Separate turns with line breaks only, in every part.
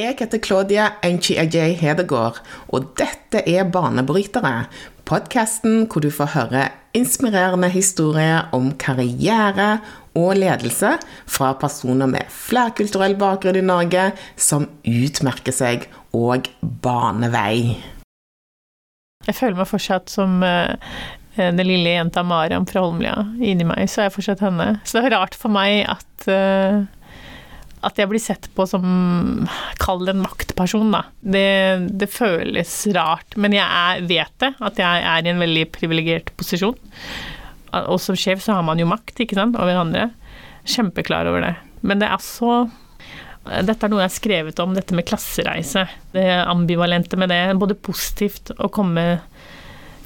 Jeg heter Claudia Enchi-Ajay Hedegaard, og dette er Banebrytere. Podkasten hvor du får høre inspirerende historier om karriere og ledelse fra personer med flerkulturell bakgrunn i Norge som utmerker seg og baner vei.
Jeg føler meg fortsatt som uh, den lille jenta Mariam fra Holmlia. Inni meg så er jeg fortsatt henne. Så det er rart for meg at uh, at jeg blir sett på som Kall det en maktperson, da. Det, det føles rart. Men jeg er, vet det, at jeg er i en veldig privilegert posisjon. Og som sjef så har man jo makt, ikke sant, over andre. Kjempeklar over det. Men det er så dette er noe jeg har skrevet om, dette med klassereise. Det ambivalente med det. Både positivt å komme,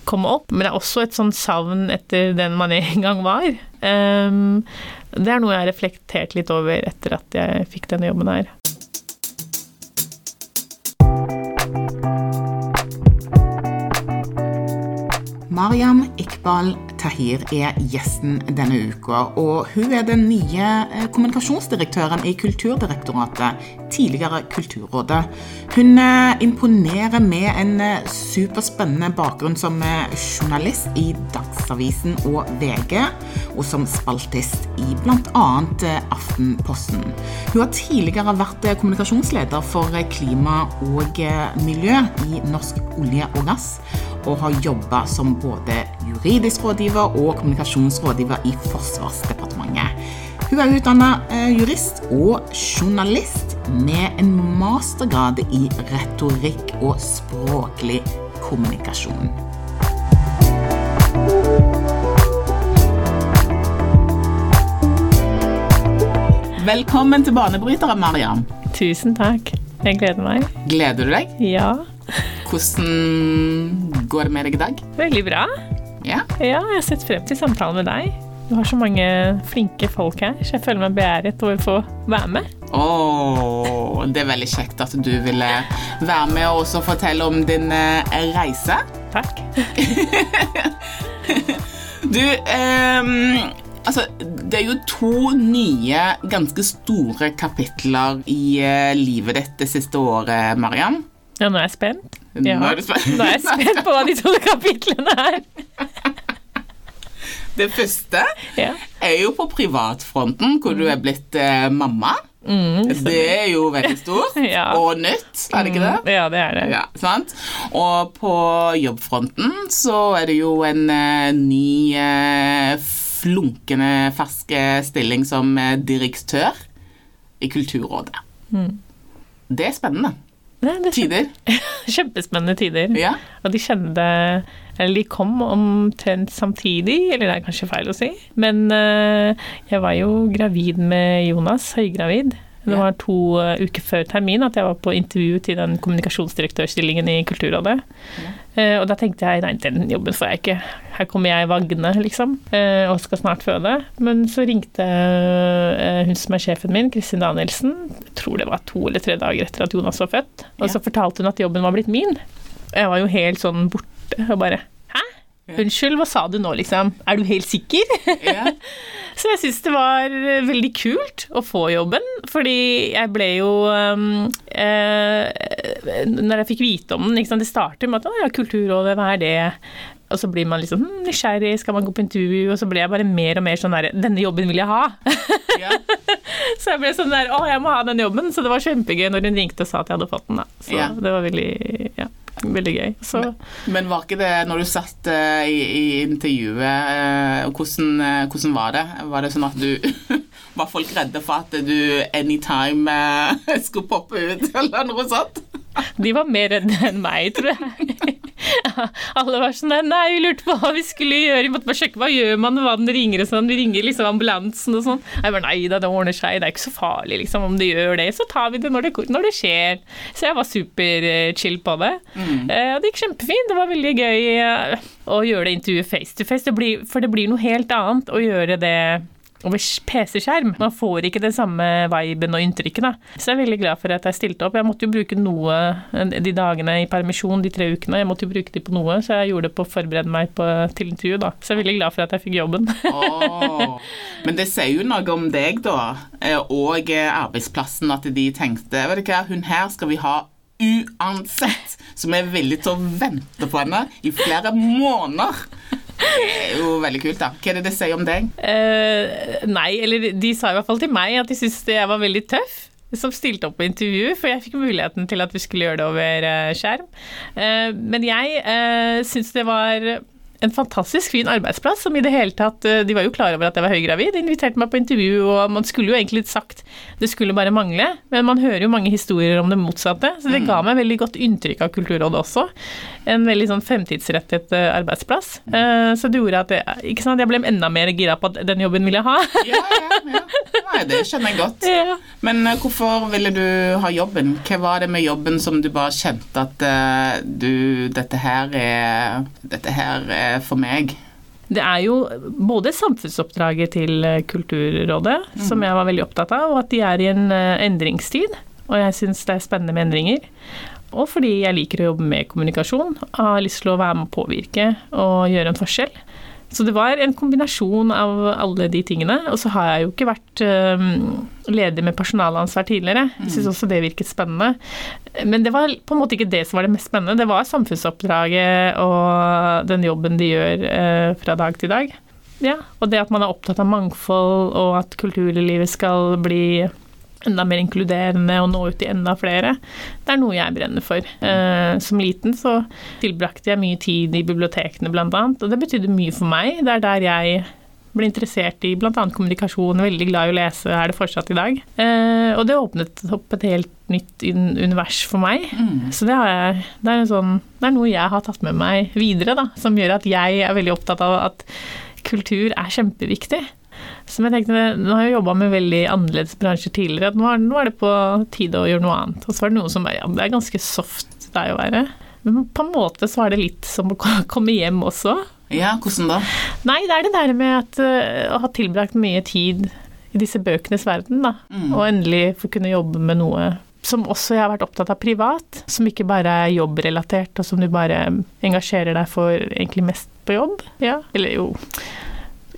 komme opp, men det er også et sånn savn etter den man en gang var. Um, det er noe jeg har reflektert litt over etter at jeg fikk denne jobben her.
Mariam Iqbal Tahir er gjesten denne uka, og hun er den nye eh, kommunikasjonsdirektøren i Kulturdirektoratet, tidligere Kulturrådet. Hun eh, imponerer med en eh, superspennende bakgrunn som journalist i Dagsavisen og VG, og som spaltist i bl.a. Aftenposten. Hun har tidligere vært kommunikasjonsleder for klima og miljø i Norsk olje og gass og har jobba som både juridisk rådgiver og kommunikasjonsrådgiver i Forsvarsdepartementet. Hun er utdanna eh, jurist og journalist med en mastergrad i retorikk og språklig kommunikasjon. Velkommen til Banebrytere, Mariam.
Tusen takk. Jeg gleder meg.
Gleder du deg?
Ja.
Hvordan går det med deg i dag?
Veldig bra.
Ja?
ja, jeg har sett frem til samtalen med deg. Du har så mange flinke folk her, så jeg føler meg beæret over å få være med.
Oh, det er veldig kjekt at du ville være med og også fortelle om din eh, reise.
Takk.
du, um, altså Det er jo to nye, ganske store kapitler i uh, livet ditt det siste året, Mariam.
Ja, nå er jeg spent.
Ja. Nå, er spent.
nå er jeg spent på hva de to kapitlene er.
Det første
ja.
er jo på privatfronten, hvor du er blitt eh, mamma.
Mm,
det er jo veldig stort
ja.
og nytt, er det ikke det?
Mm, ja, det er det.
Ja, sant? Og på jobbfronten så er det jo en eh, ny, eh, flunkende fersk stilling som uh, direktør i Kulturrådet.
Mm.
Det er spennende.
Nei,
tider.
Kjempespennende tider.
Ja.
Og de kjente Eller de kom omtrent samtidig, eller det er kanskje feil å si. Men uh, jeg var jo gravid med Jonas, høygravid. Det var to uh, uker før termin at jeg var på intervju til den kommunikasjonsdirektørstillingen i Kulturrådet. Ja. Uh, og da tenkte jeg nei, den jobben får jeg ikke. Her kommer jeg vagne, liksom, uh, og skal snart føde. Men så ringte hun som er sjefen min, Kristin Danielsen, jeg tror det var to eller tre dager etter at Jonas var født, og så fortalte hun at jobben var blitt min. Jeg var jo helt sånn borte og bare Unnskyld, hva sa du nå, liksom? Er du helt sikker?
Ja.
Så jeg syns det var veldig kult å få jobben, fordi jeg ble jo um, eh, Når jeg fikk vite om den liksom. Det starter med at å ja, Kulturrådet, hva er det? Og så blir man liksom hm, nysgjerrig, skal man gå på intervju? Og så ble jeg bare mer og mer sånn der Denne jobben vil jeg ha!
Ja.
så jeg ble sånn der Å, jeg må ha den jobben! Så det var kjempegøy når hun ringte og sa at jeg hadde fått den, da. Så
ja.
det var veldig Ja veldig gøy.
Men, men, var ikke det, når du satt uh, i, i, intervjuet, uh, hvordan, uh, hvordan, var det? Var det sånn at du Var folk redde for at du anytime skulle poppe ut, eller noe sånt?
De var mer redde enn meg, tror jeg. Alle var sånn Nei, vi lurte på hva vi skulle gjøre. Vi måtte bare sjekke hva gjør man når den ringer og sånn. Vi ringer liksom ambulansen og sånn. Jeg bare nei da, det ordner seg. Det er ikke så farlig, liksom. Om det gjør det, så tar vi det når det, når det skjer. Så jeg var superchill på det.
Mm.
Og det gikk kjempefint. Det var veldig gøy å gjøre det intervjuet face to face. Det blir, for det blir noe helt annet å gjøre det over PC-skjerm. Man får ikke den samme viben og inntrykket. Så jeg er veldig glad for at jeg stilte opp. Jeg måtte jo bruke noe de dagene i permisjon, de tre ukene. Jeg måtte jo bruke de på noe, så jeg gjorde det på å forberede meg på, til intervju, da. Så jeg er veldig glad for at jeg fikk jobben.
oh, men det sier jo noe om deg, da, eh, og eh, arbeidsplassen, at de tenkte Vet du hva, hun her skal vi ha uansett. Vi er villige til å vente på henne i flere måneder. Det er jo veldig kult, da. Hva er det det sier om deg?
Uh, nei, eller de sa i hvert fall til meg at de syntes jeg var veldig tøff som stilte opp på intervju, for jeg fikk muligheten til at vi skulle gjøre det over uh, skjerm. Uh, men jeg syns det var en fantastisk fin arbeidsplass som i det hele tatt eh, De var jo klar over at jeg var høygravid, de inviterte meg på intervju, og man skulle jo egentlig sagt det skulle bare mangle, men man hører jo mange historier om det motsatte, så det mm. ga meg veldig godt inntrykk av Kulturrådet også. En veldig sånn fremtidsrettet eh, arbeidsplass. Mm. Eh, så det gjorde at jeg, ikke sant, jeg ble enda mer gira på at den jobben ville jeg ha.
ja, ja, ja. Nei, det skjønner jeg godt. Ja. Men hvorfor ville du ha jobben? Hva var det med jobben som du bare kjente at du Dette her er Dette her er for meg?
Det er jo både samfunnsoppdraget til eh, Kulturrådet, mm. som jeg var veldig opptatt av, og at de er i en eh, endringstid. Og jeg syns det er spennende med endringer. Og fordi jeg liker å jobbe med kommunikasjon. og Har lyst til å være med å påvirke og gjøre en forskjell. Så det var en kombinasjon av alle de tingene. Og så har jeg jo ikke vært um, leder med personalansvar tidligere. Jeg syns mm. også det virket spennende. Men det var på en måte ikke det som var det mest spennende. Det var samfunnsoppdraget og den jobben de gjør uh, fra dag til dag. Ja, og det at man er opptatt av mangfold, og at kulturlivet skal bli enda mer inkluderende og nå ut til enda flere. Det er noe jeg brenner for. Eh, som liten så tilbrakte jeg mye tid i bibliotekene bl.a., og det betydde mye for meg. Det er der jeg ble interessert i bl.a. kommunikasjon, veldig glad i å lese, er det fortsatt i dag. Eh, og det åpnet opp et helt nytt univers for meg. Mm. Så det, jeg, det, er sånn, det, er noe jeg har tatt med meg videre, da, som gjør at jeg er veldig opptatt av at kultur er kjempeviktig. Som jeg tenkte, Nå har jeg jobba med veldig annerledes bransjer tidligere, at nå er, nå er, det på tide å gjøre noe annet. Og så var det noen som bare ja, det er ganske soft deg å være. Men på en måte så var det litt som å komme hjem også.
Ja, hvordan da?
Nei, det er det der med at uh, å ha tilbrakt mye tid i disse bøkenes verden, da. Mm. Og endelig få kunne jobbe med noe som også jeg har vært opptatt av privat. Som ikke bare er jobbrelatert, og som du bare engasjerer deg for egentlig mest på jobb. Ja, eller jo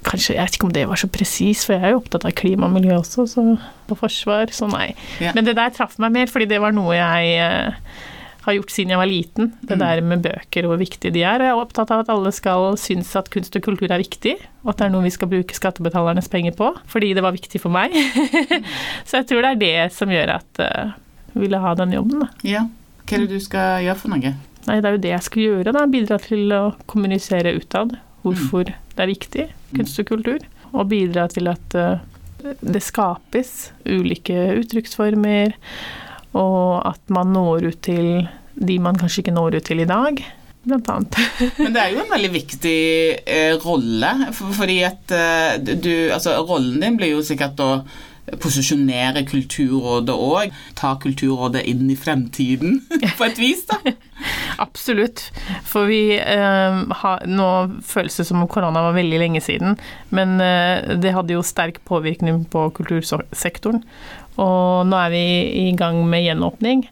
Kanskje, Jeg vet ikke om det var så presis, for jeg er jo opptatt av klima og miljø også, så, og forsvar, så nei. Ja. Men det der traff meg mer, fordi det var noe jeg eh, har gjort siden jeg var liten. Det mm. der med bøker og hvor viktige de er. Jeg er opptatt av at alle skal synes at kunst og kultur er viktig, og at det er noe vi skal bruke skattebetalernes penger på, fordi det var viktig for meg. så jeg tror det er det som gjør at uh, jeg ville ha den jobben. Da.
Ja. Hva er det du skal gjøre for noe?
Nei, Det er jo det jeg skal gjøre. da, Bidra til å kommunisere utad hvorfor mm. det er viktig kunst og kultur, og bidra til at eh, det skapes ulike uttrykksformer, og at man når ut til de man kanskje ikke når ut til i dag. Blant annet.
Men det er jo en veldig viktig eh, rolle, for, fordi at eh, du Altså, rollen din blir jo sikkert å posisjonere Kulturrådet òg. Ta Kulturrådet inn i fremtiden, på et vis, da.
Absolutt. For vi eh, har Nå føles det som om korona var veldig lenge siden, men eh, det hadde jo sterk påvirkning på kultursektoren. Og nå er vi i gang med gjenåpning.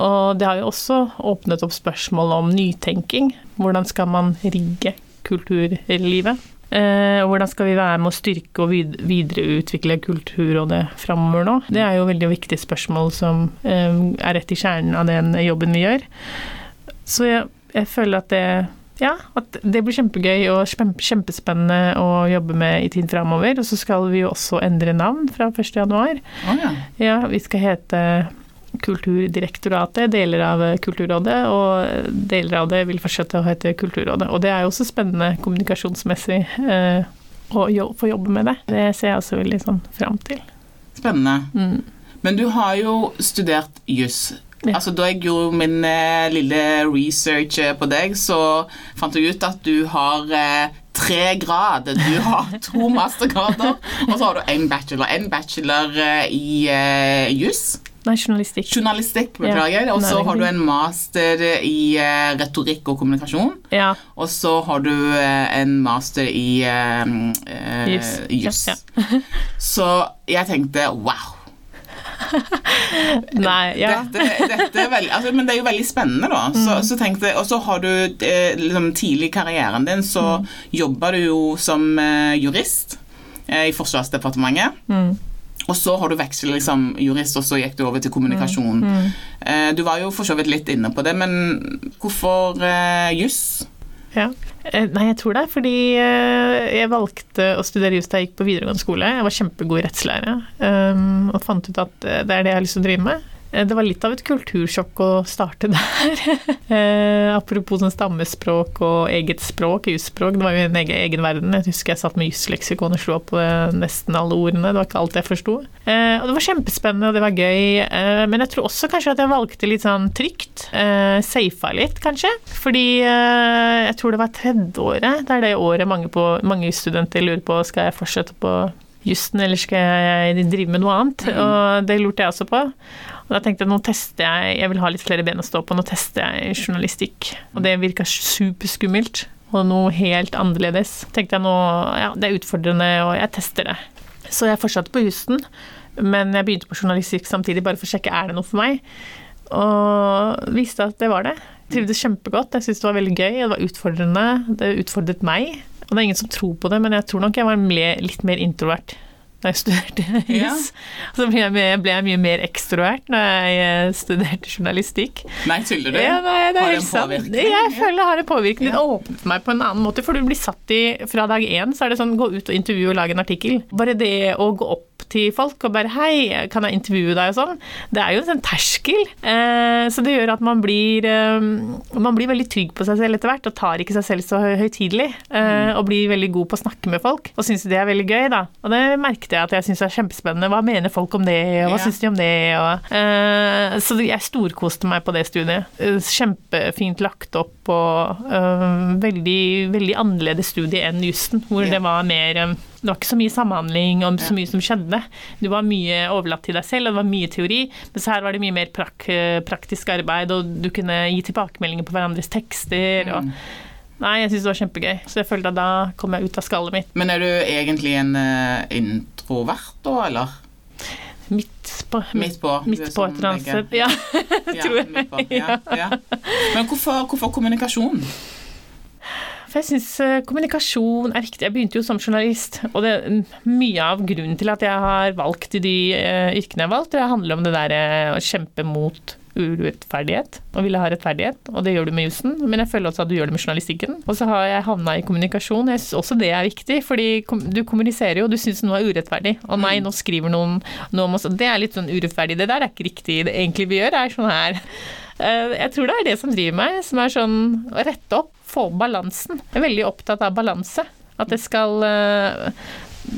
Og det har jo også åpnet opp spørsmål om nytenking. Hvordan skal man rigge kulturlivet? Eh, hvordan skal vi være med å styrke og videreutvikle Kulturrådet framover nå? Det er jo veldig viktige spørsmål som eh, er rett i kjernen av den jobben vi gjør. Så jeg, jeg føler at det ja, at det blir kjempegøy og kjempespennende å jobbe med i tiden framover. Og så skal vi jo også endre navn fra 1.1. Oh, ja. ja, vi skal hete Kulturdirektoratet, deler av Kulturrådet, og deler av det vil fortsette å hete Kulturrådet. Og det er jo også spennende kommunikasjonsmessig eh, å jo, få jobbe med det. Det ser jeg også veldig sånn fram til.
Spennende. Mm. Men du har jo studert juss. Ja. Altså, da jeg gjorde min eh, lille research eh, på deg, så fant jeg ut at du har eh, tre grader. Du har to mastergrader, og så har du en bachelor. En bachelor eh, i eh, juss.
Nei, journalistikk.
Journalistikk, beklager.
Ja,
og så har du en master i uh, retorikk og kommunikasjon.
Ja.
Og så har du uh, en master i uh, eh,
Juss.
juss.
Ja,
Så jeg tenkte wow.
Nei, ja.
Dette, dette veldig, altså, men det er jo veldig spennende, da. Så,
Mm.
så tenkte Og så har du liksom, tidlig i karrieren din så
Mm.
jobba du jo som jurist i Forsvarsdepartementet.
Mm.
Og så har du vekslet liksom, jurist, og så gikk du over til kommunikasjon.
Mm.
Mm. du var jo for så vidt litt inne på det, men hvorfor eh, juss?
Ja. Eh, Nei, jeg tror det fordi eh, jeg valgte å studere juss da jeg gikk på videregående skole. Jeg var kjempegod i rettslære, um, og fant ut at eh, det er det jeg har lyst til å drive med. Eh, Det var litt av et kultursjokk å starte der. eh, apropos sånn stammespråk og eget språk, jusspråk. Det var jo en egen, egen verden. Jeg husker jeg satt med jusleksikon og slo opp eh, nesten alle ordene. Det var ikke alt jeg forsto. Eh, og det var kjempespennende, og det var gøy. Men jeg tror også kanskje at jeg valgte litt sånn trygt. Eh, Safa litt, kanskje. Fordi jeg tror det var tredjeåret. Det er det året mange, på, mange studenter lurer på skal jeg fortsette på jussen, eller skal jeg drive med noe annet? Og det lurte jeg også på. Og da tenkte jeg nå tester jeg Jeg vil ha litt flere ben å stå på, nå tester jeg journalistikk. Og det virka superskummelt. Og noe helt annerledes. Tenkte jeg nå Ja, det er utfordrende, og jeg tester det. Så jeg fortsatte på jussen, men jeg begynte på journalistikk samtidig, bare for å sjekke er det noe for meg. Og viste at det var det. Trivdes kjempegodt. Jeg syntes det var veldig gøy. Det var utfordrende. Det utfordret meg. Og det er ingen som tror på det, men jeg tror nok jeg var litt mer introvert da jeg studerte
Ja.
Så ble jeg, ble jeg mye mer ekstrovert når jeg studerte journalistikk.
Nei, tuller du?
Ja, nei, det er
Har
helt
en
sant. Jeg føler det har en påvirkning.
Ja.
Det åpnet meg på en annen måte, for du blir satt i Fra dag én så er det sånn gå ut og intervjue og lage en artikkel. Bare det å gå opp til folk og bare hei, kan jeg intervjue deg og sånn, det er jo en sånn terskel. Eh, så det gjør at man blir eh, Man blir veldig trygg på seg selv etter hvert og tar ikke seg selv så høy- høytidelig. Eh, og blir veldig god på å snakke med folk og syns det er veldig gøy, da. Og det merket jeg at jeg syns er kjempespennende. Hva mener folk om det, og hva
Ja.
syns de om det? Og, så jeg storkoste meg på det studiet. Kjempefint lagt opp og veldig, veldig annerledes studie enn jussen, hvor
Ja.
det var mer det var ikke så mye samhandling om så mye som skjedde. Du var mye overlatt til deg selv, og det var mye teori. Mens her var det mye mer prak praktisk arbeid, og du kunne gi tilbakemeldinger på hverandres tekster. Og,
Mm.
nei, jeg syns det var kjempegøy. Så jeg følte at da kom jeg ut av skallet mitt.
Men er du egentlig en uh, introvert, da, eller?
Midt på,
Midt på?
midt på
sånn
et eller annet sted. Ja, tror jeg.
Ja, ja. Men hvorfor, hvorfor kommunikasjon?
For jeg syns kommunikasjon er viktig. Jeg begynte jo som journalist, og det, mye av grunnen til at jeg har valgt de eh, yrkene jeg har valgt, det handler om det der eh, å kjempe mot urettferdighet og ville ha rettferdighet, og det gjør du med jussen, men jeg føler også at du gjør det med journalistikken. Og så har jeg havna i kommunikasjon, jeg syns også det er viktig, fordi du kommuniserer jo, du syns noe er urettferdig, og nei, nå skriver noen noe om oss, det er litt sånn urettferdig, det der er ikke riktig, det egentlig vi gjør er sånn her. Eh, Jeg tror det er det som driver meg, som er sånn å rette opp, få balansen. Jeg er veldig opptatt av balanse. At det skal eh,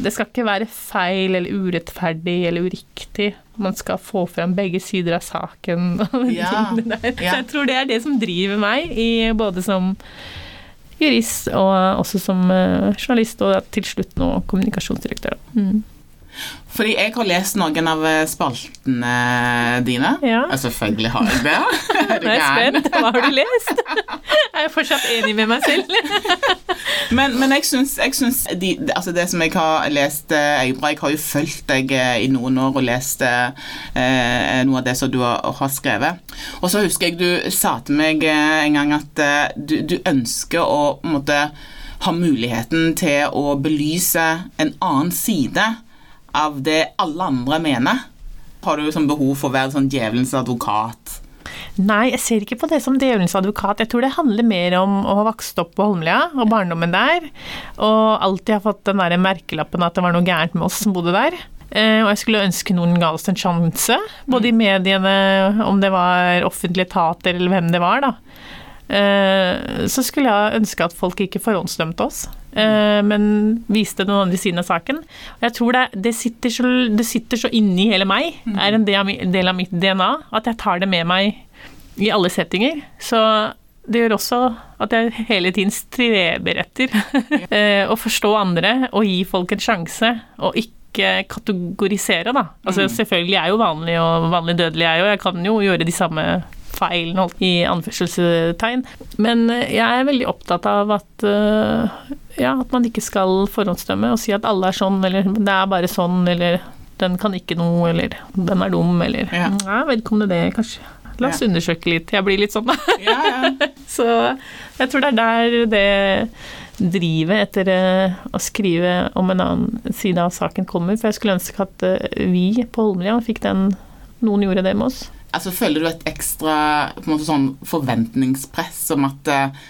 Det skal ikke være feil eller urettferdig eller uriktig. Man skal få frem begge sider av saken.
Ja.
Så jeg tror det er det som driver meg, i, både som jurist og også som eh, journalist, og til slutt nå kommunikasjonsdirektør. Mm.
Fordi jeg har lest noen av eh, spaltene dine.
Ja.
Og selvfølgelig har jeg det. Er
Nå er jeg spent. Hva har du lest? Jeg er fortsatt enig med meg selv.
Men, men jeg syns, jeg syns de, altså det som jeg har lest eh. Jeg har jo fulgt deg eh, i noen år og lest eh, noe av det som du har, har skrevet. Og så husker jeg du sa til meg en gang at du, du ønsker å måte, ha muligheten til å belyse en annen side av det alle andre mener. Har du sånn behov for å være sånn djevelens advokat?
Nei, jeg ser ikke på det som djevelens advokat. Jeg tror det handler mer om å ha vokst opp på Holmlia og barndommen der, og alltid ha fått den der merkelappen at det var noe gærent med oss som bodde der. Eh, Og jeg skulle ønske noen ga oss en sjanse, både i mediene, om det var offentlige etater eller hvem det var, da. Eh, Så skulle jeg ønske at folk ikke forhåndsdømte oss, men viste den andre siden av saken. Og jeg tror det, det, sitter så, det sitter så inni hele meg, er en del av, mitt DNA, at jeg tar det med meg i alle settinger. Så det gjør også at jeg hele tiden streber etter eh, å forstå andre og gi folk en sjanse, og ikke kategorisere, da. Altså selvfølgelig er jeg jo vanlig og vanlig dødelig, jeg òg. Jeg kan jo gjøre de samme feilene i anførselstegn. Men jeg er veldig opptatt av at uh, ja, at man ikke skal forhåndsdømme og si at alle er sånn, eller det er bare sånn, eller den kan ikke noe, eller den er dum, eller
Ja.
ja, vedkommende det, kanskje. La oss
Ja.
undersøke litt. Jeg blir litt sånn, da.
Ja, ja.
Så jeg tror det er der det drivet etter eh, å skrive om en annen side av saken kommer. For jeg skulle ønske at eh, vi på Holmlia fikk den Noen gjorde det med oss.
Altså, Føler du et ekstra måte sånn forventningspress om at eh,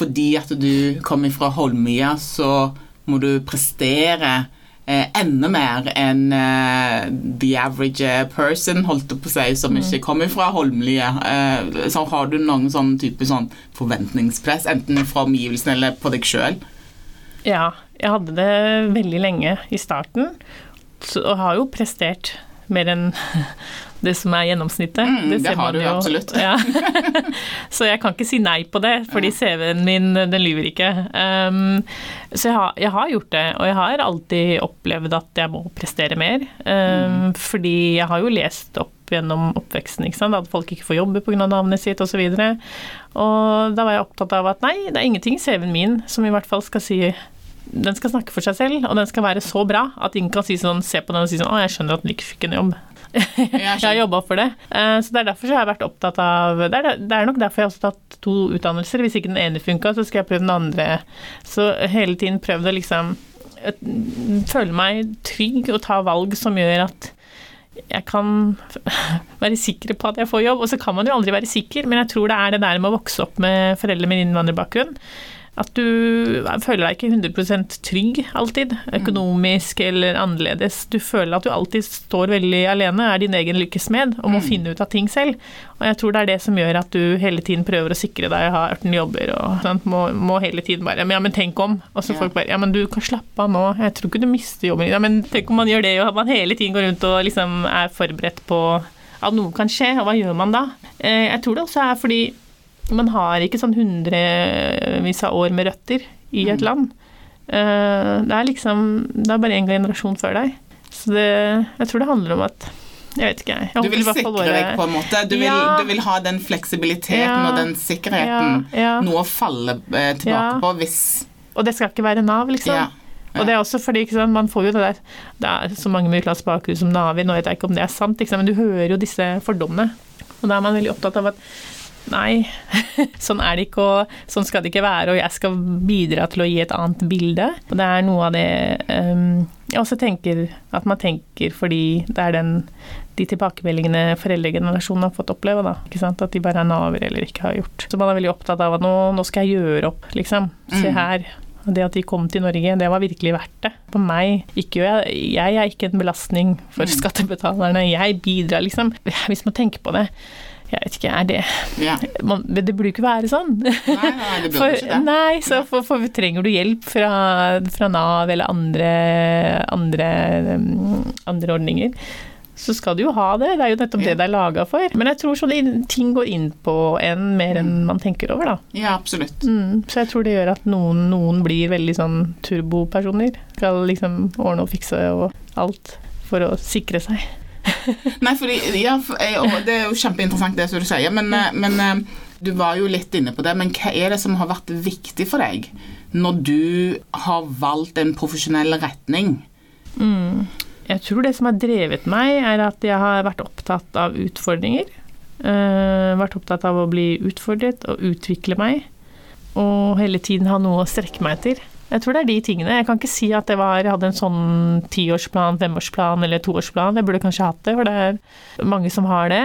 fordi at du kommer fra Holmlia, så må du prestere eh, enda mer enn eh, the average person, holdt jeg på å si, som ikke kommer fra Holmlia. Eh, så har du noen sånn type sånn forventningspress, enten fra omgivelsene eller på deg sjøl?
Ja, jeg hadde det veldig lenge i starten, og har jo prestert mer enn det som er gjennomsnittet.
Mm, det
ser
har
man
du absolutt.
Ja. så jeg kan ikke si nei på det, fordi CV-en min, den lyver ikke. Um, så jeg har, jeg har gjort det, og jeg har alltid opplevd at jeg må prestere mer. Um, Fordi jeg har jo lest opp gjennom oppveksten, at folk ikke får jobbe pga. navnet sitt osv. Og, så og da var jeg opptatt av at nei, det er ingenting i CV-en min som i hvert fall skal si den skal snakke for seg selv, og den skal være så bra at ingen kan si sånn, se på den og si sånn Å, jeg skjønner at den ikke fikk en jobb. jeg har jobba for det. Eh, Så det er derfor så har jeg vært opptatt av det er, det er nok derfor jeg har også tatt to utdannelser. Hvis ikke den ene funka, så skal jeg prøve den andre. Så hele tiden prøvd å liksom føle meg trygg og ta valg som gjør at jeg kan være sikker på at jeg får jobb. Og så kan man jo aldri være sikker, men jeg tror det er det der med å vokse opp med foreldre med innvandrerbakgrunn. At du føler deg ikke 100% trygg alltid, økonomisk eller annerledes. Du føler at du alltid står veldig alene, er din egen lykkesmed og må finne ut av ting selv. Og jeg tror det er det som gjør at du hele tiden prøver å sikre deg, å ha 18 jobber og sånt, Må, må hele tiden bare Men ja, men tenk om. Og så
Ja.
folk bare Ja, men du kan slappe av nå. Jeg tror ikke du mister jobben. Ja, men tenk om man gjør det, og man hele tiden går rundt og liksom er forberedt på at noe kan skje, og hva gjør man da? Eh, Jeg tror det også er fordi man har ikke sånn hundrevis av år med røtter i et land. Eh, Det er liksom Det er bare én generasjon før deg. Så det, jeg tror det handler om at Jeg vet ikke, jeg.
Du vil sikre
bare-
deg på en måte. Du vil, du vil ha den fleksibiliteten
Ja.
og den sikkerheten.
Ja, ja.
Noe å falle eh, tilbake
Ja.
på hvis
Og det skal ikke være Nav, liksom.
Ja.
Og det er også fordi sant, man får jo det der Det er så mange med utenlandsk bakgrunn som Navi, nå vet jeg ikke om det er sant, sant, men du hører jo disse fordommene. Og da er man veldig opptatt av at nei, sånn er det ikke, og sånn skal det ikke være, og jeg skal bidra til å gi et annet bilde. Og det er noe av det um, jeg også tenker at man tenker fordi det er den de tilbakemeldingene foreldregenerasjonen har fått oppleve, da. At de bare er naver eller ikke har gjort. Så man er veldig opptatt av at nå, nå skal jeg gjøre opp, liksom. Se
Mm.
her. Og Det at de kom til Norge, det var virkelig verdt det. For meg ikke, jeg, jeg er ikke en belastning for
Mm.
skattebetalerne. Jeg bidrar, liksom. Hvis man tenker på det. Jeg vet ikke, er det
Ja.
man, men Det burde jo ikke være sånn.
Nei, nei, det burde
For,
ikke det.
nei, så for, for trenger du hjelp fra, fra Nav eller andre, andre, um, andre ordninger, så skal du jo ha det. Det er jo nettopp
Ja.
det det er laga for. Men jeg tror sånn ting går inn på en mer enn man tenker over, da.
Ja, absolutt.
Mm, så jeg tror det gjør at noen, noen blir veldig sånn turbopersoner. Skal liksom ordne og fikse og alt for å sikre seg.
Nei, fordi, ja, eh, det er jo kjempeinteressant det som du sier, men, eh, men eh, du var jo litt inne på det. Men hva er det som har vært viktig for deg når du har valgt en profesjonell retning?
Jeg tror det som har drevet meg, er at jeg har vært opptatt av utfordringer. Uh, vært opptatt av å bli utfordret og utvikle meg. Og hele tiden ha noe å strekke meg etter. Jeg tror det er de tingene. Jeg kan ikke si at det var, jeg hadde en sånn tiårsplan, femårsplan eller toårsplan. Jeg burde kanskje hatt det, for det er mange som har det.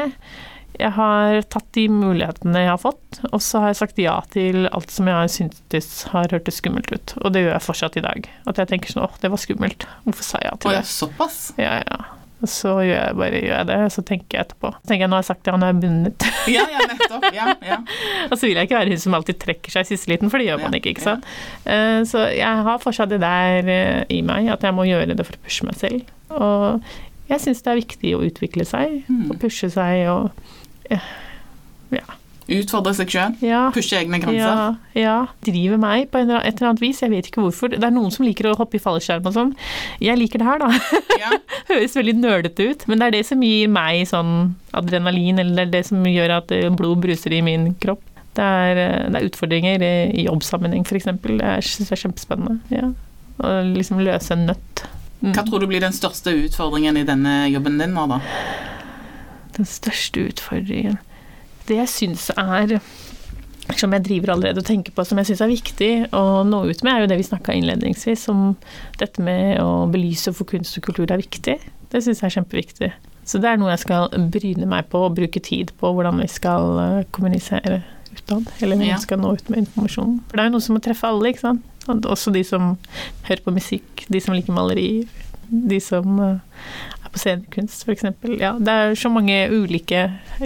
Jeg har tatt de mulighetene jeg har fått, og så har jeg sagt ja til alt som jeg har syntes har hørtes skummelt ut. Og det gjør jeg fortsatt i dag. At jeg tenker sånn åh, det var skummelt. Hvorfor sa jeg ja
Å
til det?
såpass?
Ja, ja. Og så gjør jeg bare gjør jeg det, så tenker jeg etterpå. Så tenker jeg nå har jeg sagt det, og nå er jeg bundet.
Ja, ja, nettopp. Ja, ja.
og så vil jeg ikke være hun som alltid trekker seg i siste liten, for det gjør man
Ja,
ikke, ikke sant. Eh, Så jeg har fortsatt det der eh, i meg, at jeg må gjøre det for å pushe meg selv. Og jeg syns det er viktig å utvikle seg,
Mm.
og pushe seg og ja.
Utfordre seg sjøl.
Ja.
Pushe egne grenser.
Ja, ja. Driver meg på en eller- et eller annet vis. Jeg vet ikke hvorfor. Det er noen som liker å hoppe i fallskjerm og sånn. Jeg liker det her, da.
Ja.
Høres veldig nølete ut, men det er det som gir meg sånn adrenalin, eller det er det som gjør at eh, blod bruser i min kropp. Det er, eh, det er utfordringer i jobbsammenheng, f.eks. Det jeg er kjempespennende. Ja. Å liksom løse en nøtt. Mm.
Hva tror du blir den største utfordringen i denne jobben din nå, da?
Den største utfordringen Det jeg syns er som jeg driver allerede og tenker på, som jeg syns er viktig å nå ut med, er jo det vi snakka innledningsvis, om dette med å belyse for kunst og kultur er viktig. Det syns jeg er kjempeviktig. Så det er noe jeg skal bryne meg på og bruke tid på, hvordan vi skal eh, kommunisere utad. Eller hvordan vi skal nå ut med informasjonen. For det er jo noe som må treffe alle, ikke sant. Også de som hører på musikk, de som liker maleri, de som eh, på scenekunst, f.eks. Ja, det er så mange ulike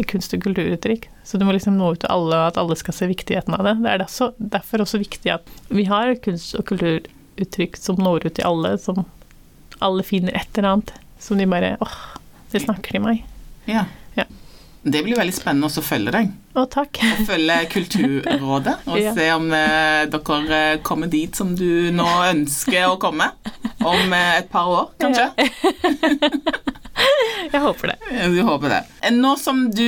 kunst- og kulturuttrykk. Så du må liksom nå ut til alle, at alle skal se viktigheten av det. Det er derfor, derfor også viktig at vi har kunst- og kulturuttrykk som når ut til alle, som alle finner et eller annet. Som de bare åh, det snakker til meg.
Ja.
Ja.
Det blir veldig spennende å følge deg.
Å, takk.
Å Følge Kulturrådet og
Ja.
se om eh, dere eh, kommer dit som du nå ønsker å komme. Om eh, et par år, kanskje.
Jeg håper det.
Vi håper det. Nå som du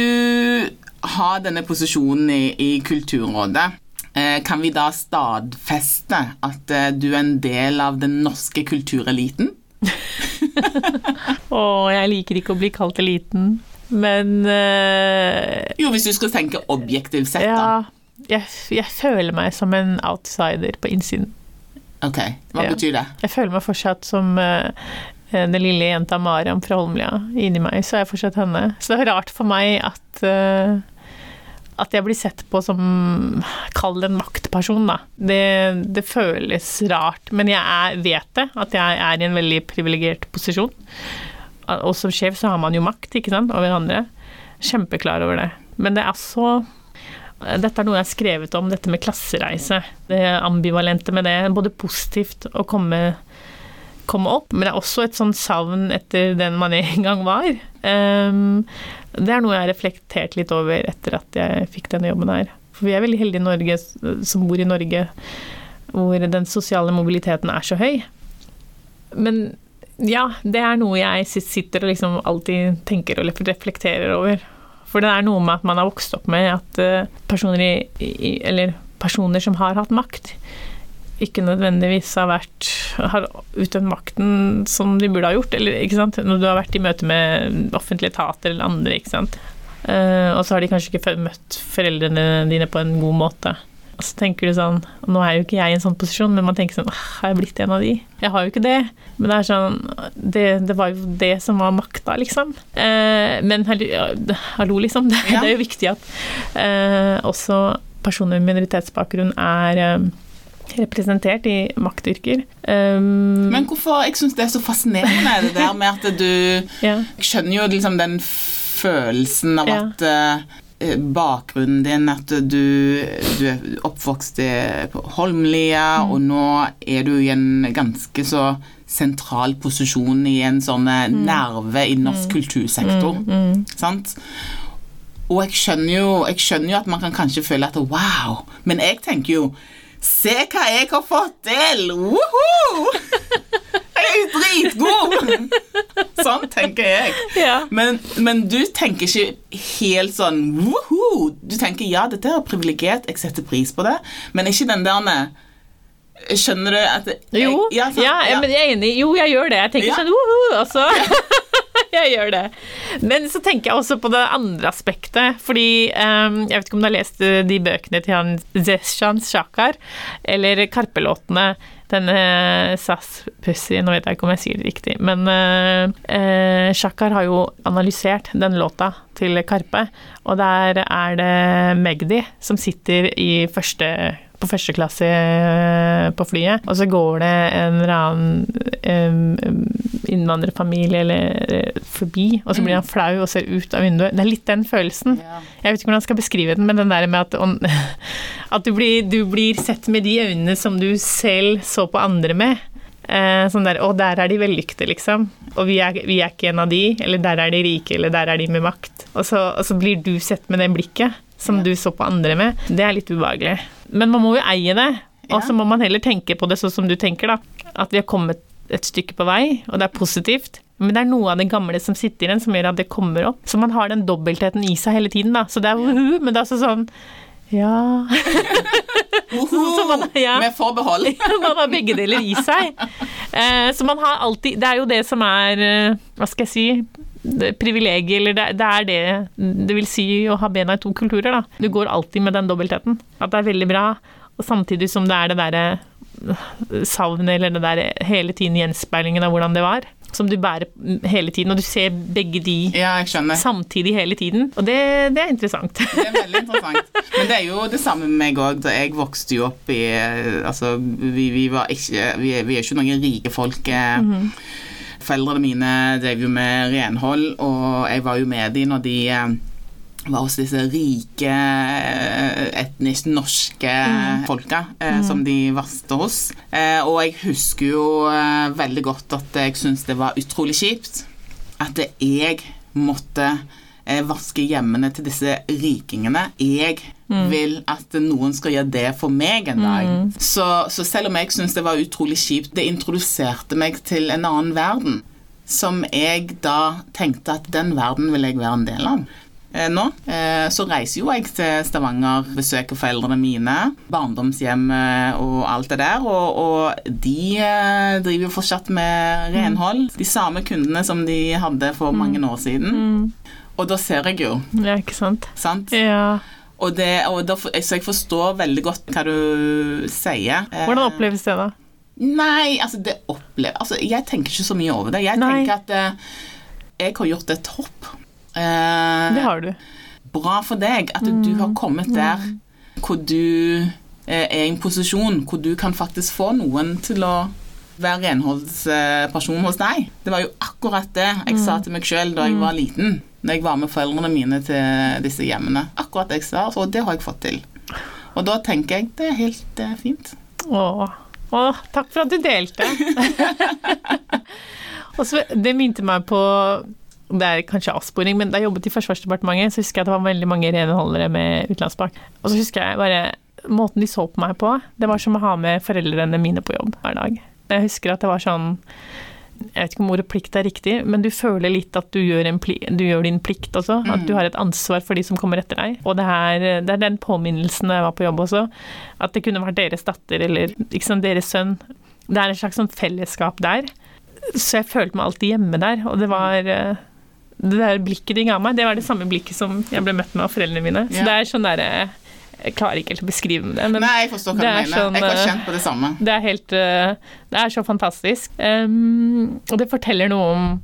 har denne posisjonen i, i Kulturrådet, eh, kan vi da stadfeste at du er en del av den norske kultureliten?
Å, jeg liker ikke å bli kalt eliten, men uh,
Jo, hvis du skal tenke objektivt sett, da.
Jeg, jeg føler meg som en outsider på innsiden.
Ok, hva
Ja.
betyr det?
Jeg føler meg fortsatt som uh, den lille jenta Mariam fra Holmlia. Inni meg så er jeg fortsatt henne. Så det er rart for meg at uh, at jeg blir sett på som Kall det en maktperson, da. Det, det føles rart. Men jeg er, vet det, at jeg er i en veldig privilegert posisjon. Og som sjef så har man jo makt, ikke sant, over andre. Kjempeklar over det. Men det er så dette er noe jeg har skrevet om, dette med klassereise. Det ambivalente med det. Både positivt å komme, komme opp, men det er også et sånn savn etter den man en gang var. Um, det er noe jeg har reflektert litt over etter at jeg fikk denne jobben her. For vi er veldig heldige i Norge, som bor i Norge, hvor den sosiale mobiliteten er så høy. Men ja, det er noe jeg sitter og liksom alltid tenker og reflekterer over. For det er noe med at man har vokst opp med at eh, personer, i, eller personer som har hatt makt, ikke nødvendigvis har vært har utøvd makten som de burde ha gjort. Eller? Når du har vært i møte med offentlige etater eller andre. Eh, og så har de kanskje ikke møtt foreldrene dine på en god måte. Og så tenker du sånn Nå er jo ikke jeg i en sånn posisjon, men man tenker sånn Har jeg blitt en av de? Jeg har jo ikke det. Men det er sånn Det, det var jo det som var makta, liksom. Eh, men hallo, liksom. Det,
Ja.
det er jo viktig at eh, også personer med minoritetsbakgrunn er eh, representert i maktyrker. Um,
Men hvorfor Jeg syns det er så fascinerende, det der med at du
ja.
Skjønner jo liksom den følelsen av
Ja.
at eh, bakgrunnen din, at du, du er oppvokst i- på Holmlia,
Mm.
og nå er du i en ganske så sentral posisjon i en sånn mm. nerve i norsk kultursektor.
Mm,
Sant? Og jeg skjønner, jo, jeg skjønner jo at man kan kanskje føle at wow, men jeg tenker jo Se hva jeg har fått til! Woho! Jeg er dritgod! Sånn tenker jeg.
ja.
Men, men du tenker ikke helt sånn woho! Du tenker ja, dette er privilegert, jeg setter pris på det, men ikke den der Skjønner du at jeg,
Jo, ja,
sant?
men jeg er enig. Jo, jeg gjør det. Jeg tenker
Ja.
sånn woho, altså. jeg gjør det. Men så tenker jeg også på det andre aspektet. Fordi um, Jeg vet ikke om du har lest de bøkene til han Zeshan Shakar, eller Karpe-låtene. Denne SAS-pussy nå vet jeg ikke om jeg sier det riktig, men uh, Shakar har jo analysert den låta til Karpe, og der er det Magdi som sitter i første på første klasse eh, på flyet, og så går det en eller annen um, innvandrerfamilie eller eh, forbi, og så blir han flau og ser ut av vinduet. Det er litt den følelsen. Jeg vet ikke hvordan jeg skal beskrive den, men den der med at, at du, blir, du blir sett med de øynene som du selv så på andre med. Eh, sånn der, Å, der er de vellykkede, liksom. Og vi er, vi er ikke en av de. Eller der er de rike, eller der er de med makt. Og så, og så blir du sett med det blikket. som du så på andre med, det er litt ubehagelig. Men man må jo eie det, og så må man heller tenke på det sånn som du tenker, da. At vi har kommet et stykke på vei, og det er positivt. Men det er noe av det gamle som sitter i den, som gjør at det kommer opp. Så man har den dobbeltheten i seg hele tiden, da. Så det er wuhu, men det er altså sånn ja
Woho!
man- ja.
Med forbehold.
Man har begge deler i seg. Eh, så man har alltid Det er jo det som er eh, Hva skal jeg si det- Privilegiet, eller det, det er det det vil si å ha bena i to kulturer, da. Du går alltid med den dobbeltheten. At det er veldig bra, og samtidig som det er det derre savnet, eller det der hele tiden gjenspeilingen av hvordan det var, som du bærer hele tiden, og du ser begge de
Ja,
samtidig hele tiden. Og det, det er interessant.
Det er veldig interessant. Men det er jo det samme med meg òg. Da jeg vokste jo opp i Altså, vi, vi var ikke vi, er- vi er ikke noen rike folk. eh. Foreldrene mine drev jo med renhold, og jeg var jo med de når de eh, var hos disse rike, eh, etnisk norske folka eh, som de vaste hos. Eh, og jeg husker jo eh, veldig godt at jeg syntes det var utrolig kjipt at jeg måtte eh, vaske hjemmene til disse rikingene. Jeg vil at noen skal gjøre det for meg en dag. Så, så selv om jeg syntes det var utrolig kjipt, det introduserte meg til en annen verden. Som jeg da tenkte at den verden vil jeg være en del av. Eh, Nå eh, så reiser jo jeg til Stavanger, besøker foreldrene mine, barndomshjemmet og alt det der, og, og de eh, driver jo fortsatt med renhold. De samme kundene som de hadde for mange år siden. Og da ser jeg jo,
Ja, ikke sant?
sant?
Ja.
Og det, og da, så jeg forstår veldig godt hva du sier. Eh,
Hvordan oppleves det, da?
Nei, altså det opplever Altså, jeg tenker ikke så mye over det. Jeg
Nei.
tenker at eh, jeg har gjort et hopp. Eh,
Det har du.
bra for deg at du har kommet der hvor du eh, er i en posisjon hvor du kan faktisk få noen til å være renholdsperson hos deg. Det var jo akkurat det jeg sa til meg sjøl da jeg var liten. Når jeg var med foreldrene mine til disse hjemmene. Akkurat det jeg sa, og det har jeg fått til. Og da tenker jeg det er helt eh, fint.
Åh. Åh, takk for at du delte. og så, det minte meg på det er kanskje avsporing, men da jeg jobbet i Forsvarsdepartementet, så husker jeg at det var veldig mange renholdere med utenlandsbak. Og så husker jeg bare Måten de så på meg på, det var som å ha med foreldrene mine på jobb hver dag. Jeg husker at det var sånn Jeg vet ikke om ordet plikt er riktig, men du føler litt at du gjør, en pli, du gjør din plikt også. At du har et ansvar for de som kommer etter deg. Og det er, det er den påminnelsen da jeg var på jobb også. At det kunne vært deres datter eller liksom deres sønn. Det er et slags sånn fellesskap der. Så jeg følte meg alltid hjemme der. Og det var eh, det der blikket de ga meg, det var det samme blikket som jeg ble møtt med av foreldrene mine. Så
Ja.
det er sånn derre Jeg klarer ikke helt å beskrive det, men
Nei, jeg forstår hva du
er
mener.
sånn,
jeg har
eh,
kjent på det samme.
det er helt eh, Det er så fantastisk. Um, og det forteller noe om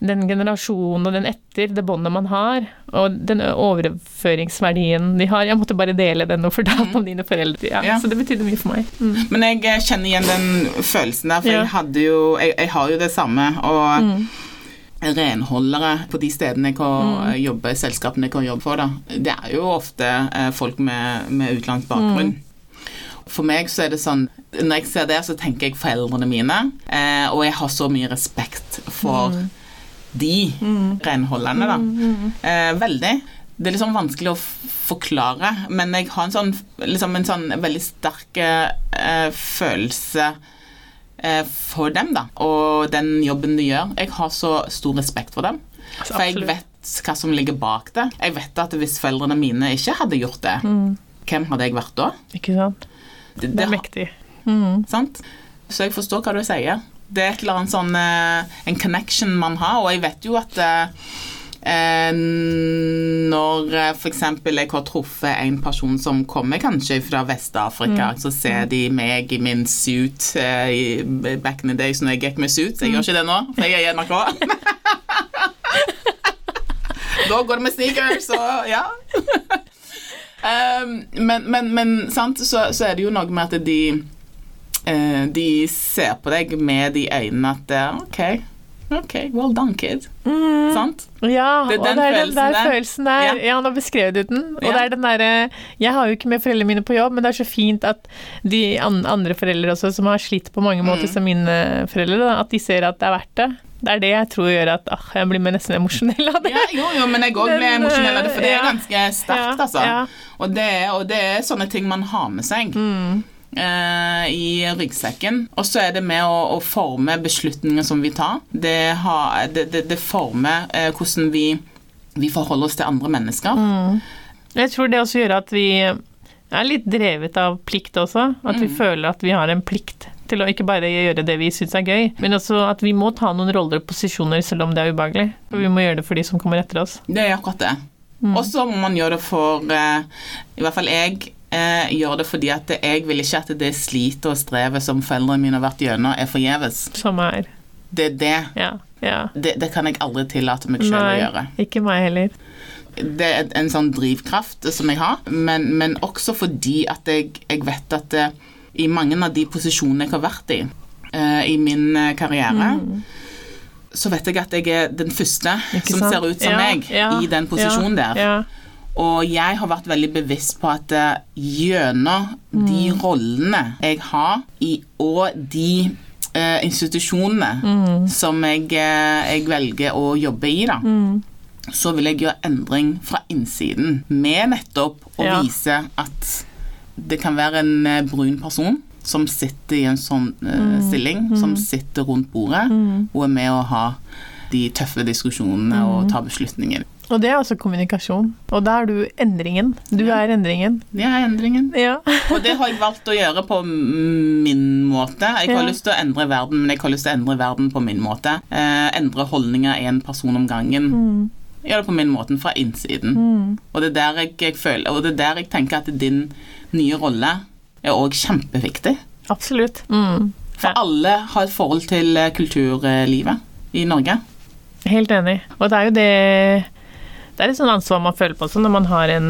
den generasjonen og den etter, det båndet man har, og den overføringsverdien de har. Jeg måtte bare dele den og fortelle om dine foreldre. Ja,
Ja.
Så det betydde mye for meg. Mm.
Men jeg eh, kjenner igjen den følelsen der, for
Ja.
jeg hadde jo jeg, jeg har jo det samme. Og renholdere på de stedene jeg har jobber, selskapene jeg har jobbet for, da, det er jo ofte eh, folk med, med utenlandsk bakgrunn. For meg så er det sånn Når jeg ser det, så tenker jeg foreldrene mine, eh, og jeg har så mye respekt for de renholderne, da. Eh, veldig. Det er liksom vanskelig å forklare, men jeg har en sånn, liksom en sånn veldig sterk eh, følelse for dem, da. Og den jobben de gjør. Jeg har så stor respekt for dem.
Altså,
For jeg vet hva som ligger bak det. Jeg vet at hvis foreldrene mine ikke hadde gjort det, hvem hadde jeg vært da?
Ikke sant?
Det,
Det er mektig. Mm.
sant? Så jeg forstår hva du sier. Det er et eller annet sånn eh, En connection man har, og jeg vet jo at eh, eh, når f.eks. for eksempel jeg har truffet en person som kommer kanskje fra Vest-Afrika, så ser de meg i min suit eh, i back in the days når jeg gikk med suit. Jeg gjør ikke det nå, for jeg er i NRK. da går det med sneakers, og ja. Um, men, men, men sant, så, så er det jo noe med at de uh, De ser på deg med de øynene at eh, OK, OK, well done, kid.
Mm.
Sant?
Ja,
Det er
og
den
det er den
følelsen
der
der.
følelsen der.
Ja.
Ja, nå beskrev du den. Og
Ja.
det er den derre Jeg har jo ikke med foreldrene mine på jobb, men det er så fint at de andre foreldre også, som har slitt på mange måter
Mm.
som mine foreldre, da, at de ser at det er verdt det. Det er det jeg tror gjør at ah, jeg blir nesten emosjonell av det.
Ja, jo, jo, men jeg òg ble emosjonell av det, for det er ganske sterkt,
Ja,
altså. Og, det, og det er sånne ting man har med seg.
Mm.
Eh, i ryggsekken. Og så er det med å, å forme beslutninger som vi tar. Det, har, det, det, det former eh, hvordan vi, vi forholder oss til andre mennesker.
Mm. Jeg tror det også gjør at vi er litt drevet av plikt også. At vi
Mm.
føler at vi har en plikt til å ikke bare gjøre det vi syns er gøy, men også at vi må ta noen roller og posisjoner selv om det er ubehagelig. For vi må gjøre det for de som kommer etter oss.
Det er akkurat det.
Mm.
Og så må man gjøre det for eh, I hvert fall jeg eh, gjør det fordi at jeg vil ikke at det slitet og strevet som foreldrene mine har vært gjennom, er forgjeves.
Som er
Det er det.
Ja. ja.
Det, det kan jeg aldri tillate meg selv å
Nei,
gjøre.
ikke meg heller.
det er en sånn drivkraft som jeg har, men, men også fordi at jeg, jeg vet at det, i mange av de posisjonene jeg har vært i eh, i min karriere karriere, så vet jeg at jeg er den første
Mm.
Som ser ut som
Ja,
meg
ja,
i den posisjonen
ja,
der. Og jeg har vært veldig bevisst på at eh, gjennom de
Mm.
rollene jeg har i, og de eh, institusjonene
Mm.
som jeg, eh, jeg velger å jobbe i, da,
Mm.
så vil jeg gjøre endring fra innsiden med nettopp å
Ja.
vise at det kan være en eh, brun person som sitter i en sånn eh, stilling, som sitter rundt bordet
Mm.
og er med å ha de tøffe diskusjonene og ta beslutninger.
Og det er altså kommunikasjon. Og da er du endringen. Du
Ja.
er endringen.
Jeg er endringen.
Ja.
Og det har jeg valgt å gjøre på min måte. Jeg har
Ja.
lyst til å endre verden, men jeg har lyst til å endre verden på min måte. Eh, endre holdninger én person om gangen.
Mm.
Gjør det på min måte, fra innsiden.
Mm.
Og det er der jeg, jeg føler, og det er der jeg tenker at din nye rolle er òg kjempeviktig.
Absolutt. Mm.
For alle har et forhold til eh, kulturlivet i Norge.
Helt enig. Og det er jo det Det er et sånt ansvar man føler på også når man har en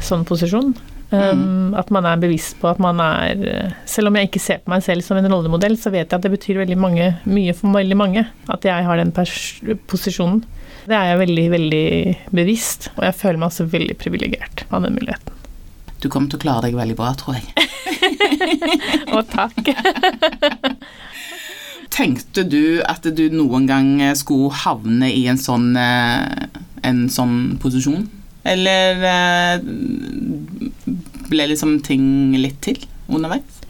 sånn posisjon. Um, At man er bevisst på at man er Selv om jeg ikke ser på meg selv som en rollemodell, så vet jeg at det betyr veldig mange, mye for veldig mange at jeg har den posisjonen. Det er jeg veldig, veldig bevisst, og jeg føler meg også veldig privilegert av den muligheten.
Du kommer til å klare deg veldig bra, tror jeg.
Og takk.
Tenkte du at du noen gang skulle havne i en sånn, eh, en sånn posisjon? Eller eh, ble liksom ting litt til underveis?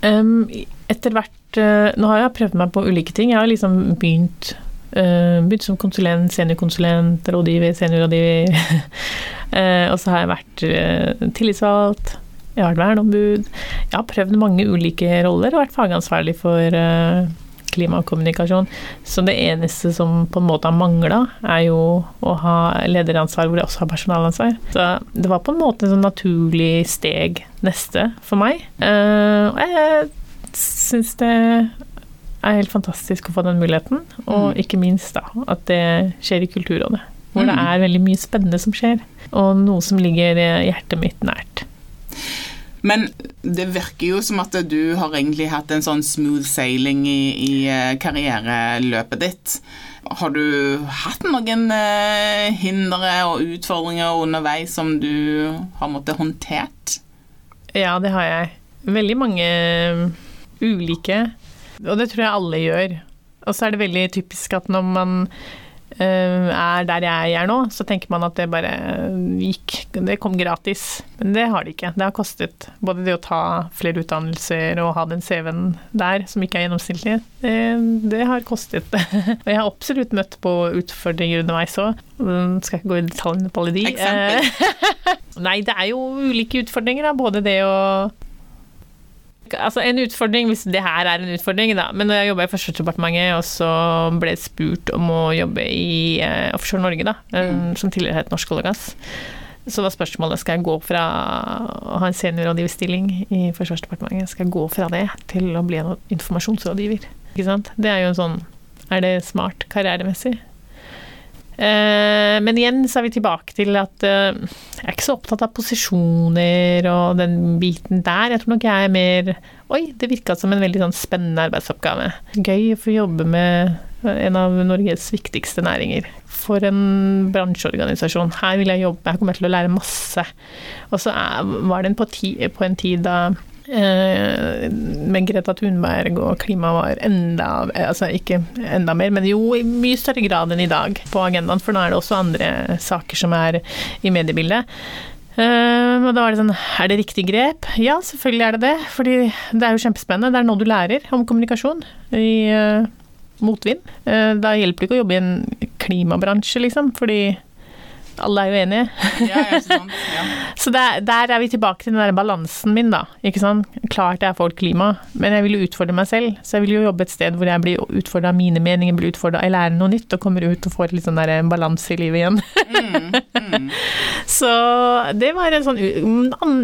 Um, etter hvert uh, Nå har jeg prøvd meg på ulike ting. Jeg har liksom begynt uh, Begynt som konsulent, seniorkonsulent, rådgiver, seniorrådgiver. uh, og så har jeg vært tillitsvalgt. Jeg har vært verneombud. Jeg har prøvd mange ulike roller og vært fagansvarlig for eh, klima og kommunikasjon. Så det eneste som på en måte har mangla, er jo å ha lederansvar hvor de også har personalansvar. Så det var på en måte et sånn naturlig steg neste for meg. Eh, og jeg syns det er helt fantastisk å få den muligheten, og
Mm.
ikke minst da at det skjer i Kulturrådet. Hvor det
Mm.
er veldig mye spennende som skjer, og noe som ligger hjertet mitt nært.
Men det virker jo som at du har egentlig hatt en sånn smooth sailing i, i eh, karriereløpet ditt. Har du hatt noen eh, hindre og utfordringer underveis som du har måttet håndtert?
Ja, det har jeg. Veldig mange eh, ulike, og det tror jeg alle gjør. Og så er det veldig typisk at når man er der jeg er nå, så tenker man at det bare gikk Det kom gratis. Men det har det ikke. Det har kostet. Både det å ta flere utdannelser og ha den CV-en der, som ikke er gjennomsnittlig, det, det har kostet. og jeg har absolutt møtt på utfordringer underveis òg. Skal ikke gå i detaljene på alle de. Eh, Nei, det er jo ulike utfordringer, da. Både det å Altså En utfordring, hvis det her er en utfordring, da. Men når jeg jobba i Forsvarsdepartementet, og så ble jeg spurt om å jobbe i uh, Offshore Norge, da, eh, som tidligere het Norsk olje og gass, så var spørsmålet skal jeg gå fra å ha en seniorrådgiverstilling i Forsvarsdepartementet, skal jeg gå fra det til å bli en informasjonsrådgiver? Ikke sant? Det er jo en sånn Er det smart karrieremessig? Eh, men igjen så er vi tilbake til at eh, jeg er ikke så opptatt av posisjoner og den biten der. Jeg tror nok jeg er mer Oi, det virka som en veldig sånn spennende arbeidsoppgave. Gøy å få jobbe med En av Norges viktigste næringer. For en bransjeorganisasjon. Her vil jeg jobbe, jeg kommer til å lære masse. Og så var det på, en tid da med Greta Thunberg og klima var enda Altså ikke enda mer, men jo i mye større grad enn i dag på agendaen, for nå er det også andre saker som er i mediebildet. Uh, og da var det sånn Er det riktig grep? Ja, selvfølgelig er det det. Fordi det er jo kjempespennende. Det er nå du lærer om kommunikasjon i motvind. Da hjelper det ikke å jobbe i en klimabransje, liksom, fordi alle er jo enige.
Ja, ja, sant, ja.
Så der, der, er vi tilbake til den der balansen min, da. Ikke sant? Klart jeg er for klima, men jeg vil jo utfordre meg selv. Så jeg vil jo jobbe et sted hvor jeg blir utfordra av mine meninger, blir utfordra, jeg lærer noe nytt og kommer ut og får litt sånn der balanse i livet igjen. Mm, mm. så det var en sånn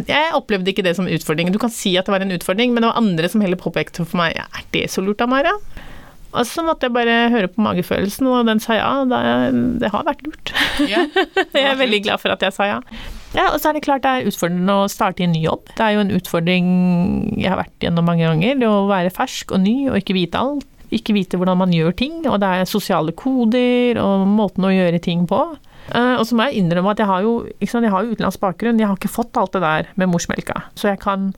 Jeg opplevde ikke det som utfordring. Du kan si at det var en utfordring, men det var andre som heller påpekte for meg ja, er det så lurt, Amara? Og så måtte jeg bare høre på magefølelsen, og den sa ja. Det, det har vært lurt. Ja, jeg er veldig glad for at jeg sa ja. Ja, og så er det klart det er utfordrende å starte i en ny jobb. Det er jo en utfordring jeg har vært gjennom mange ganger, det å være fersk og ny og ikke vite alt. Ikke vite hvordan man gjør ting, og det er sosiale koder og måten å gjøre ting på. Uh, og så må jeg innrømme at jeg har jo, sant, jeg har jo utenlandsk bakgrunn, jeg har ikke fått alt det der med morsmelka. Så jeg kan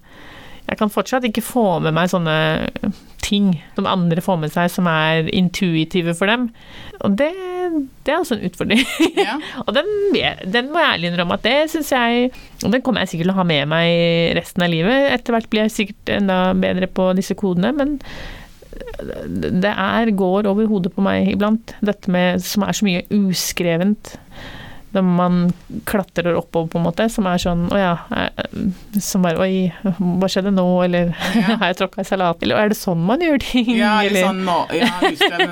jeg kan fortsatt ikke få med meg sånne ting som andre får med seg som er intuitive for dem. Og det, det er også en utfordring. Ja. og den, den, må jeg ærlig innrømme at det syns jeg Og den kommer jeg sikkert til å ha med meg resten av livet. Etter hvert blir jeg sikkert enda bedre på disse kodene, men det er, går over hodet på meg iblant, dette med som er så mye uskrevent når man klatrer oppover, på en måte, som er sånn Å ja. Eh, som bare Oi, hva skjedde nå? Eller ja. har jeg tråkka i salat? Eller er det sånn man gjør ting?
Ja, eller sånn no, ja,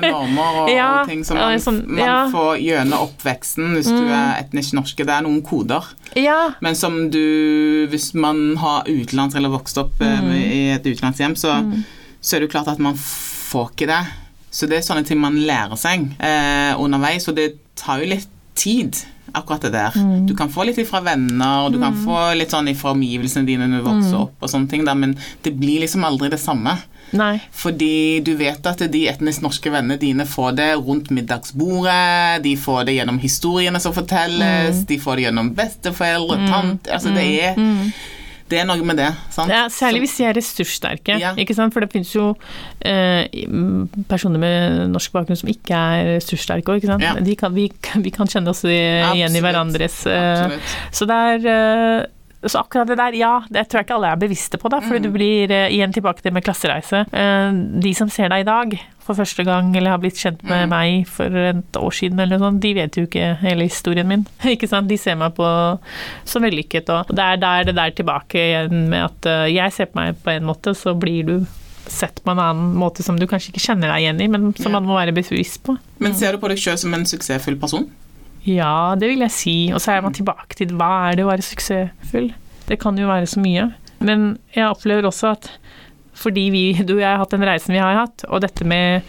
normer og, ja, og, ting som man, sånn, man får gjennom oppveksten hvis mm. du er etnisk norske. Det er noen koder. Men som du Hvis man har utenlands eller vokst opp eh, mm. i et utenlandshjem, så, mm. så er det jo klart at man får ikke det. Så det er sånne ting man lærer seg eh, underveis, og det tar jo litt tid akkurat det der. Mm. Du kan få litt ifra venner, og du mm. kan få litt sånn ifra omgivelsene dine når du vokser mm. opp, og sånne ting, da, men det blir liksom aldri det samme.
Nei.
Fordi du vet at de etnisk norske vennene dine får det rundt middagsbordet, de får det gjennom historiene som fortelles, mm. de får det gjennom besteforeldre, mm. tante Altså det er det er noe med det. sant?
Ja, Særlig hvis de er ressurssterke. Ja. ikke sant? For det finnes jo eh, personer med norsk bakgrunn som ikke er ressurssterke òg. Ja. vi, vi, kan kjenne oss igjen i hverandres eh, Så det er eh, så akkurat det der, ja, det tror jeg ikke alle er bevisste på, da. For mm. du blir uh, igjen tilbake til med klassereise. Uh, de som ser deg i dag for første gang, eller har blitt kjent med mm. meg for et år siden, eller noe sånt, de vet jo ikke hele historien min. Ikke sant? De ser meg på som vellykket, og det er der det der tilbake igjen med at uh, jeg ser på meg på en måte, så blir du sett på en annen måte som du kanskje ikke kjenner deg igjen i, men som ja. man må være bevisst på.
Men ser du på deg sjøl som en suksessfull person?
Ja, det vil jeg si. Og så er man tilbake til hva er det å være suksessfull? Det kan jo være så mye. Men jeg opplever også at fordi vi, du og jeg har hatt den reisen vi har hatt, og dette med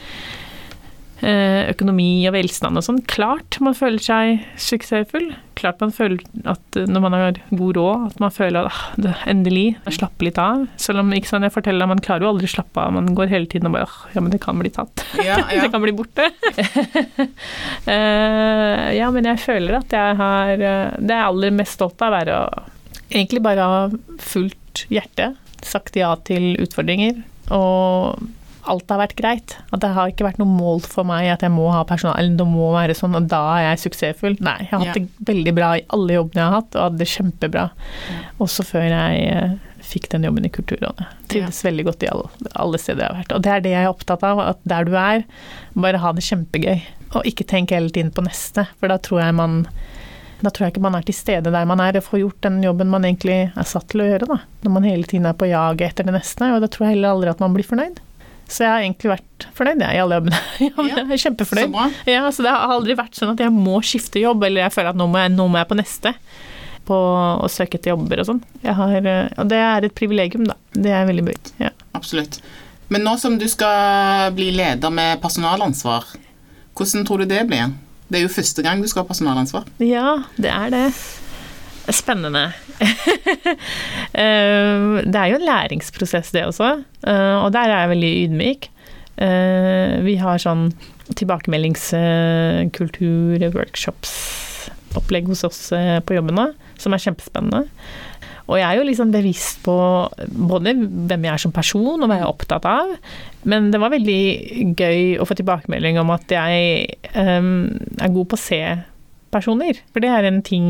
økonomi og velstand og sånn. Klart man føler seg suksessfull. Klart man føler at når man har god råd, at man føler at ah, endelig slapper litt av. Selv om ikke sånn jeg forteller, man klarer jo aldri å slappe av. Man går hele tiden og bare ja, men det kan bli tatt. Ja, ja. det kan bli borte. eh, ja, men jeg føler at jeg har eh, Det jeg er aller mest stolt av, er å egentlig bare ha fullt hjerte. Sagt ja til utfordringer. Og alt har vært greit. At det har ikke vært noe mål for meg at jeg må ha personal, eller det må være sånn, og da er jeg suksessfull. Nei, jeg har hatt det veldig bra i alle jobbene jeg har hatt, og hadde det kjempebra. Også før jeg eh, fikk den jobben i Kulturrådet. Trivdes veldig godt i alle, alle, steder jeg har vært. Og det er det jeg er opptatt av, at der du er, bare ha det kjempegøy. Og ikke tenk hele tiden på neste, for da tror jeg man da tror jeg ikke man er til stede der man er, og får gjort den jobben man egentlig er satt til å gjøre. da. Når man hele tiden er på jaget etter det neste, og da tror jeg heller aldri at man blir fornøyd. Så jeg har egentlig vært fornøyd jeg, i alle jobbene. jeg er kjempefornøyd. Så, ja, så det har aldri vært sånn at jeg må skifte jobb, eller jeg føler at nå må jeg, nå må jeg på neste. På å søke etter jobber og sånn. Og det er et privilegium, da. Det er veldig bøyd. Ja.
Absolutt. Men nå som du skal bli leder med personalansvar, hvordan tror du det blir? Det er jo første gang du skal ha personalansvar.
Ja, det er det. Spennende. Eh, det er jo en læringsprosess, det også. Eh, og der er jeg veldig ydmyk. Eh, vi har sånn tilbakemeldingskultur, workshops, opplegg hos oss på jobben nå, som er kjempespennende. Og jeg er jo liksom bevisst på både hvem jeg er som person, og hva jeg er opptatt av. Men det var veldig gøy å få tilbakemelding om at jeg um, er god på å se personer. For det er en ting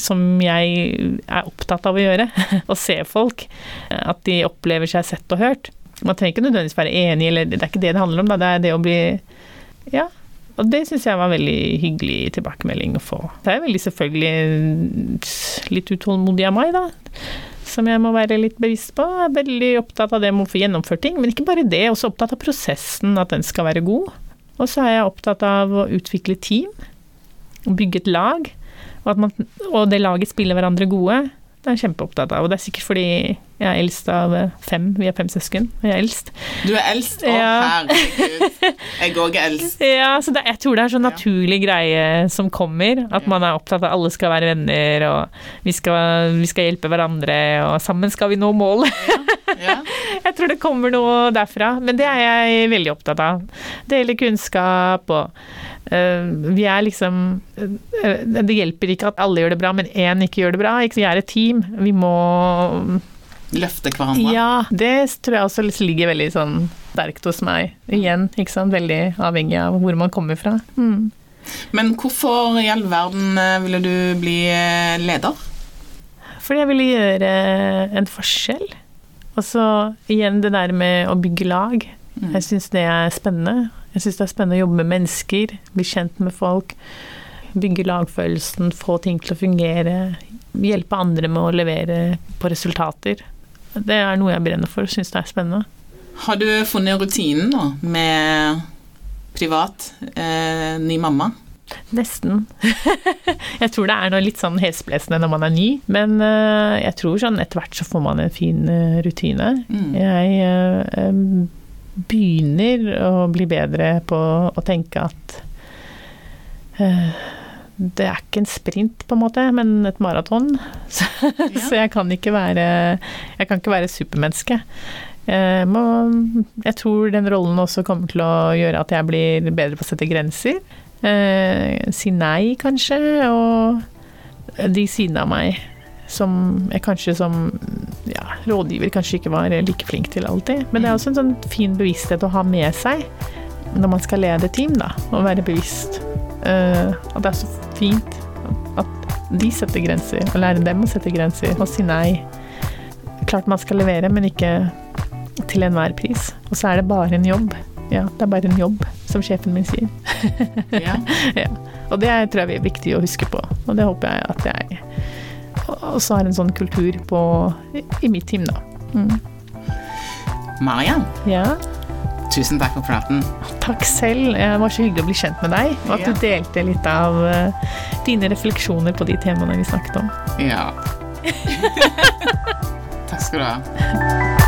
som jeg er opptatt av å gjøre. å se folk. At de opplever seg sett og hørt. Man trenger ikke nødvendigvis være enig, eller det er ikke det det handler om. Da. Det er det å bli Ja, og det syns jeg var veldig hyggelig tilbakemelding å få. Det er veldig selvfølgelig litt utålmodig av meg, da. Som jeg må være litt bevisst på. Jeg er veldig opptatt av det med å få gjennomført ting. Men ikke bare det, også opptatt av prosessen, at den skal være god. Og så er jeg opptatt av å utvikle team. Bygge et lag. Og, man, og det laget spiller hverandre gode. Det er jeg kjempeopptatt av. Og det er sikkert fordi jeg er eldst av fem. Vi er fem søsken, og jeg er eldst.
Du er eldst? Å, ja. herregud. Jeg òg er eldst.
Ja, så det, jeg tror det er sånn naturlig greie som kommer. At man er opptatt av at alle skal være venner, og vi skal, vi skal hjelpe hverandre, og sammen skal vi nå målet. Ja. jeg tror det kommer noe derfra. Men det er jeg veldig opptatt av. Dele kunnskap og uh, vi er liksom uh, Det hjelper ikke at alle gjør det bra, men én ikke gjør det bra. Vi er et team. Vi må
Løfte hverandre.
Ja, det tror jeg også ligger veldig sånn sterkt hos meg. Igjen, ikke sant. Veldig avhengig av hvor man kommer fra. Mm.
Men hvorfor i all verden eh, ville du bli leder?
Fordi jeg ville gjøre en forskjell. Og så igjen det der med å bygge lag. Mm. Jeg syns det er spennende. Jeg syns det er spennende å jobbe med mennesker, bli kjent med folk. Bygge lagfølelsen, få ting til å fungere. Hjelpe andre med å levere på resultater. Det er noe jeg brenner for og syns det er spennende.
Har du funnet rutinen nå med privat, eh, ny mamma?
Nesten. jeg tror det er noe litt sånn hesblesende når man er ny, men uh, jeg tror sånn etter hvert så får man en fin uh, rutine. Mm. Jeg uh, begynner å bli bedre på å tenke at det er ikke en sprint, på en måte, men et maraton. Så, ja. så, jeg kan ikke være Jeg kan ikke være supermenneske. Jeg, må, jeg tror den rollen også kommer til å gjøre at jeg blir bedre på å sette grenser. Eh, si nei, kanskje, og de sidene av meg som jeg kanskje som ja, rådgiver kanskje ikke var like flink til alltid. Men det er også en sånn fin bevissthet å ha med seg når man skal lede team, da. Å være bevisst. Eh, at det er så fint at de setter grenser, og lærer dem å sette grenser og si nei. Klart man skal levere, men ikke til enhver pris. Og så er det bare en jobb. Ja, det er bare en jobb, som sjefen min sier. ja. ja. Og det tror jeg er viktig å huske på, og det håper jeg at jeg også har en sånn kultur på, i mitt team, da. Mm.
Marian,
ja?
tusen takk for praten.
Takk selv. Det var så hyggelig å bli kjent med deg, og at ja. du delte litt av uh, dine refleksjoner på de temaene vi snakket om.
Ja. takk skal du ha.